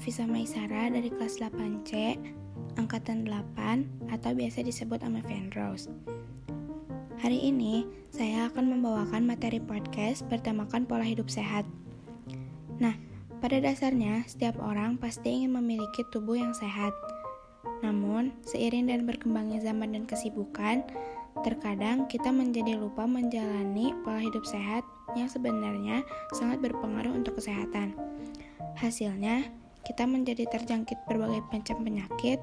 Nafisa Maisara dari kelas 8C, angkatan 8 atau biasa disebut Ame Rose. Hari ini, saya akan membawakan materi podcast bertemakan pola hidup sehat. Nah, pada dasarnya, setiap orang pasti ingin memiliki tubuh yang sehat. Namun, seiring dan berkembangnya zaman dan kesibukan, terkadang kita menjadi lupa menjalani pola hidup sehat yang sebenarnya sangat berpengaruh untuk kesehatan. Hasilnya, kita menjadi terjangkit berbagai macam penyakit,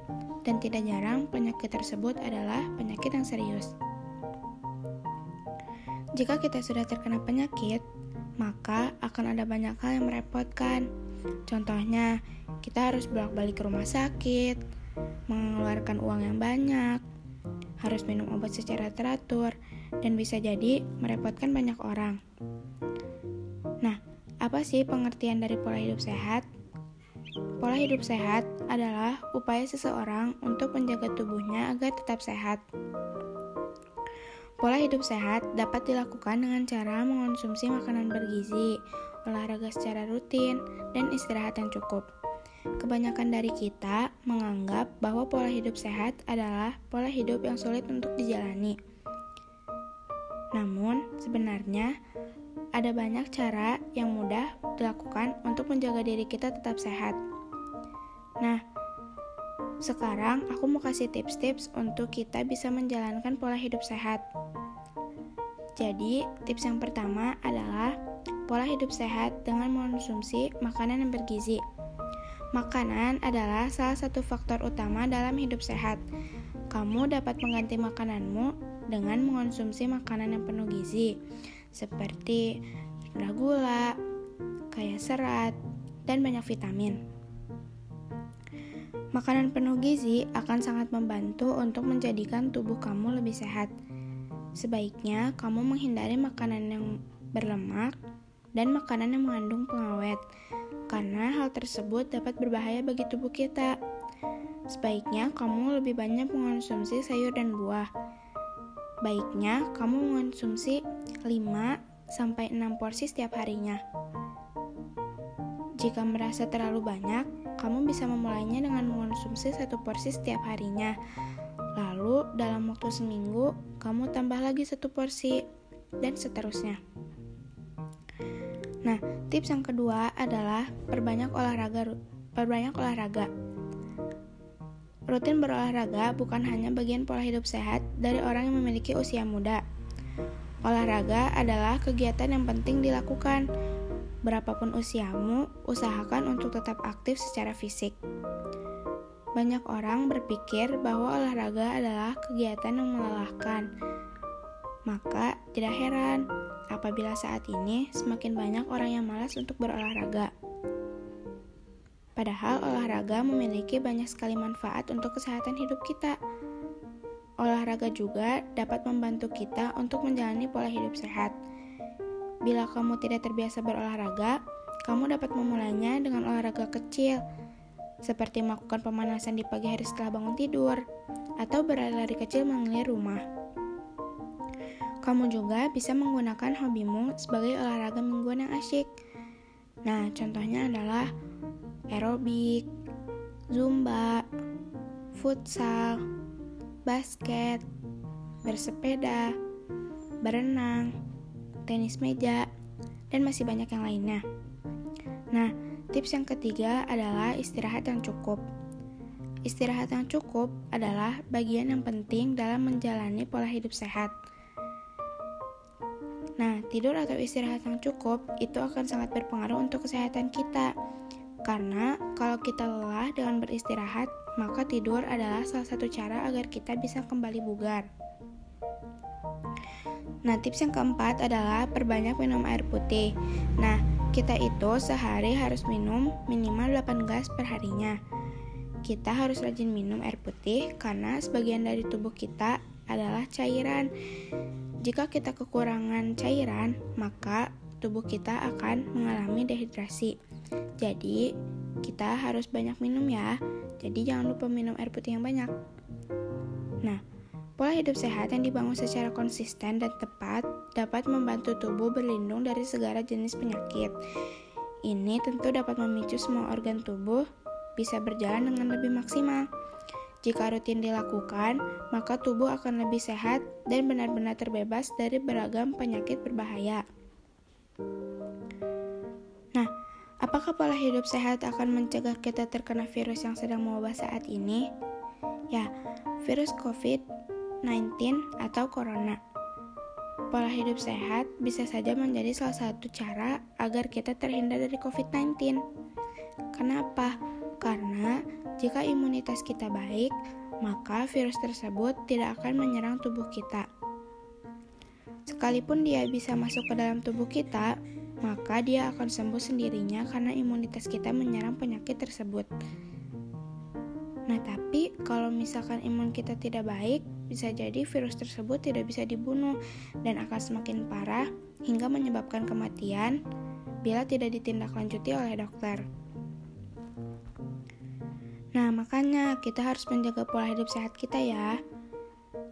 dan tidak jarang penyakit tersebut adalah penyakit yang serius. Jika kita sudah terkena penyakit, maka akan ada banyak hal yang merepotkan. Contohnya, kita harus bolak-balik ke rumah sakit, mengeluarkan uang yang banyak, harus minum obat secara teratur, dan bisa jadi merepotkan banyak orang. Nah, apa sih pengertian dari pola hidup sehat? Pola hidup sehat adalah upaya seseorang untuk menjaga tubuhnya agar tetap sehat. Pola hidup sehat dapat dilakukan dengan cara mengonsumsi makanan bergizi, olahraga secara rutin, dan istirahat yang cukup. Kebanyakan dari kita menganggap bahwa pola hidup sehat adalah pola hidup yang sulit untuk dijalani. Namun, sebenarnya ada banyak cara yang mudah dilakukan untuk menjaga diri kita tetap sehat. Nah, sekarang aku mau kasih tips-tips untuk kita bisa menjalankan pola hidup sehat. Jadi, tips yang pertama adalah pola hidup sehat dengan mengonsumsi makanan yang bergizi. Makanan adalah salah satu faktor utama dalam hidup sehat. Kamu dapat mengganti makananmu dengan mengonsumsi makanan yang penuh gizi, seperti rendah gula, kaya serat, dan banyak vitamin. Makanan penuh gizi akan sangat membantu untuk menjadikan tubuh kamu lebih sehat. Sebaiknya kamu menghindari makanan yang berlemak dan makanan yang mengandung pengawet, karena hal tersebut dapat berbahaya bagi tubuh kita. Sebaiknya kamu lebih banyak mengonsumsi sayur dan buah. Baiknya kamu mengonsumsi 5 sampai 6 porsi setiap harinya. Jika merasa terlalu banyak, kamu bisa memulainya dengan mengonsumsi satu porsi setiap harinya. Lalu, dalam waktu seminggu, kamu tambah lagi satu porsi, dan seterusnya. Nah, tips yang kedua adalah perbanyak olahraga. Perbanyak olahraga. Rutin berolahraga bukan hanya bagian pola hidup sehat dari orang yang memiliki usia muda. Olahraga adalah kegiatan yang penting dilakukan Berapapun usiamu, usahakan untuk tetap aktif secara fisik. Banyak orang berpikir bahwa olahraga adalah kegiatan yang melelahkan. Maka, tidak heran apabila saat ini semakin banyak orang yang malas untuk berolahraga. Padahal olahraga memiliki banyak sekali manfaat untuk kesehatan hidup kita. Olahraga juga dapat membantu kita untuk menjalani pola hidup sehat Bila kamu tidak terbiasa berolahraga, kamu dapat memulainya dengan olahraga kecil, seperti melakukan pemanasan di pagi hari setelah bangun tidur, atau berlari kecil mengelilingi rumah. Kamu juga bisa menggunakan hobimu sebagai olahraga mingguan yang asyik. Nah, contohnya adalah aerobik, zumba, futsal, basket, bersepeda, berenang, tenis meja, dan masih banyak yang lainnya. Nah, tips yang ketiga adalah istirahat yang cukup. Istirahat yang cukup adalah bagian yang penting dalam menjalani pola hidup sehat. Nah, tidur atau istirahat yang cukup itu akan sangat berpengaruh untuk kesehatan kita. Karena kalau kita lelah dengan beristirahat, maka tidur adalah salah satu cara agar kita bisa kembali bugar. Nah, tips yang keempat adalah perbanyak minum air putih. Nah, kita itu sehari harus minum minimal 8 gelas per harinya. Kita harus rajin minum air putih karena sebagian dari tubuh kita adalah cairan. Jika kita kekurangan cairan, maka tubuh kita akan mengalami dehidrasi. Jadi, kita harus banyak minum ya. Jadi, jangan lupa minum air putih yang banyak. Nah, Pola hidup sehat yang dibangun secara konsisten dan tepat dapat membantu tubuh berlindung dari segala jenis penyakit. Ini tentu dapat memicu semua organ tubuh bisa berjalan dengan lebih maksimal. Jika rutin dilakukan, maka tubuh akan lebih sehat dan benar-benar terbebas dari beragam penyakit berbahaya. Nah, apakah pola hidup sehat akan mencegah kita terkena virus yang sedang mewabah saat ini? Ya, virus COVID-19 atau corona. Pola hidup sehat bisa saja menjadi salah satu cara agar kita terhindar dari COVID-19. Kenapa? Karena jika imunitas kita baik, maka virus tersebut tidak akan menyerang tubuh kita. Sekalipun dia bisa masuk ke dalam tubuh kita, maka dia akan sembuh sendirinya karena imunitas kita menyerang penyakit tersebut. Nah, tapi kalau misalkan imun kita tidak baik, bisa jadi virus tersebut tidak bisa dibunuh dan akan semakin parah hingga menyebabkan kematian bila tidak ditindaklanjuti oleh dokter. Nah, makanya kita harus menjaga pola hidup sehat kita ya.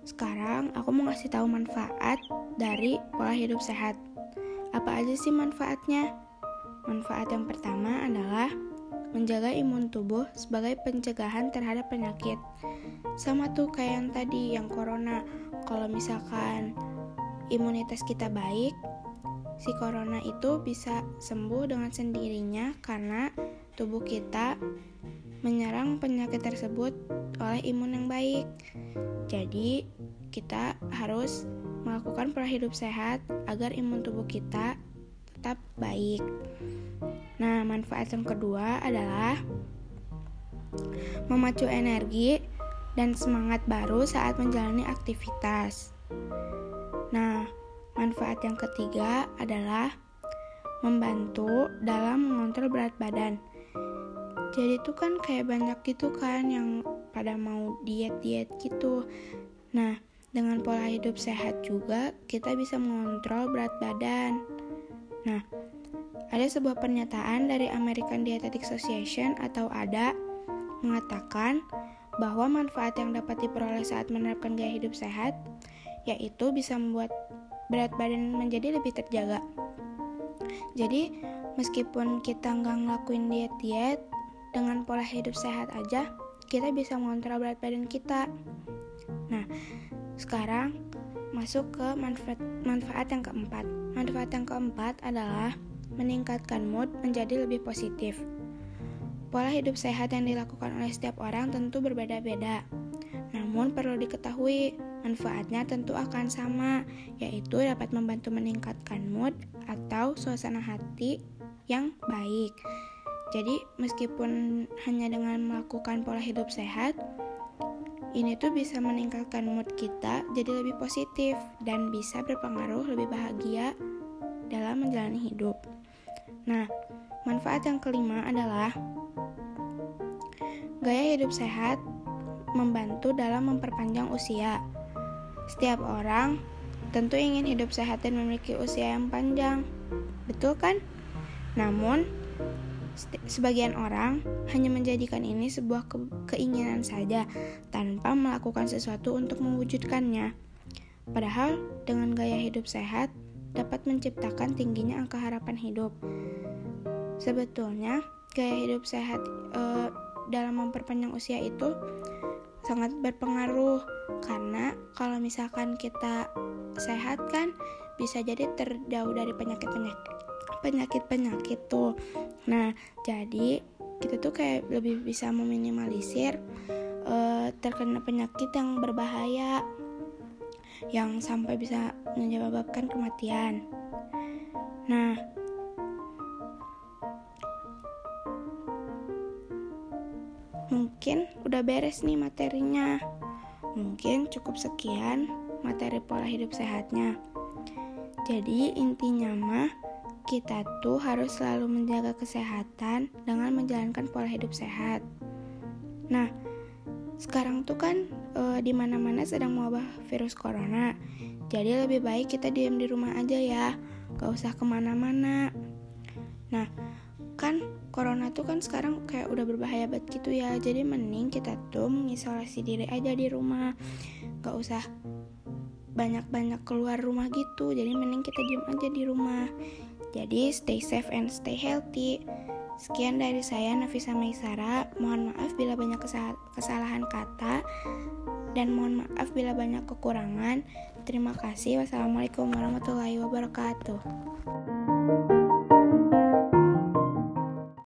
Sekarang aku mau ngasih tahu manfaat dari pola hidup sehat. Apa aja sih manfaatnya? Manfaat yang pertama adalah menjaga imun tubuh sebagai pencegahan terhadap penyakit. Sama tuh kayak yang tadi, yang corona. Kalau misalkan imunitas kita baik, si corona itu bisa sembuh dengan sendirinya karena tubuh kita menyerang penyakit tersebut oleh imun yang baik. Jadi, kita harus melakukan pola hidup sehat agar imun tubuh kita tetap baik. Nah, manfaat yang kedua adalah memacu energi dan semangat baru saat menjalani aktivitas. Nah, manfaat yang ketiga adalah membantu dalam mengontrol berat badan jadi tuh kan kayak banyak gitu kan yang pada mau diet-diet gitu nah dengan pola hidup sehat juga kita bisa mengontrol berat badan nah ada sebuah pernyataan dari American Dietetic Association atau ADA mengatakan bahwa manfaat yang dapat diperoleh saat menerapkan gaya hidup sehat yaitu bisa membuat berat badan menjadi lebih terjaga. Jadi, meskipun kita nggak ngelakuin diet-diet, dengan pola hidup sehat aja, kita bisa mengontrol berat badan kita. Nah, sekarang masuk ke manfaat, manfaat yang keempat. Manfaat yang keempat adalah meningkatkan mood menjadi lebih positif. Pola hidup sehat yang dilakukan oleh setiap orang tentu berbeda-beda. Namun perlu diketahui, manfaatnya tentu akan sama, yaitu dapat membantu meningkatkan mood atau suasana hati yang baik. Jadi, meskipun hanya dengan melakukan pola hidup sehat, ini tuh bisa meningkatkan mood kita jadi lebih positif dan bisa berpengaruh lebih bahagia dalam menjalani hidup. Nah, manfaat yang kelima adalah gaya hidup sehat membantu dalam memperpanjang usia. Setiap orang tentu ingin hidup sehat dan memiliki usia yang panjang. Betul kan? Namun, Sebagian orang hanya menjadikan ini sebuah ke keinginan saja tanpa melakukan sesuatu untuk mewujudkannya. Padahal dengan gaya hidup sehat dapat menciptakan tingginya angka harapan hidup. Sebetulnya gaya hidup sehat e, dalam memperpanjang usia itu sangat berpengaruh karena kalau misalkan kita sehat kan bisa jadi terjauh dari penyakit-penyakit penyakit-penyakit tuh. Nah, jadi kita tuh kayak lebih bisa meminimalisir uh, terkena penyakit yang berbahaya yang sampai bisa menyebabkan kematian. Nah, mungkin udah beres nih materinya. Mungkin cukup sekian materi pola hidup sehatnya. Jadi intinya mah kita tuh harus selalu menjaga kesehatan dengan menjalankan pola hidup sehat. Nah, sekarang tuh kan e, di mana-mana sedang mewabah virus corona. Jadi lebih baik kita diam di rumah aja ya, gak usah ke mana-mana. Nah, kan corona tuh kan sekarang kayak udah berbahaya banget gitu ya. Jadi mending kita tuh mengisolasi diri aja di rumah, gak usah banyak-banyak keluar rumah gitu. Jadi mending kita diam aja di rumah. Jadi stay safe and stay healthy. Sekian dari saya Nafisa Maisara. Mohon maaf bila banyak kesalahan kata dan mohon maaf bila banyak kekurangan. Terima kasih. Wassalamualaikum warahmatullahi wabarakatuh.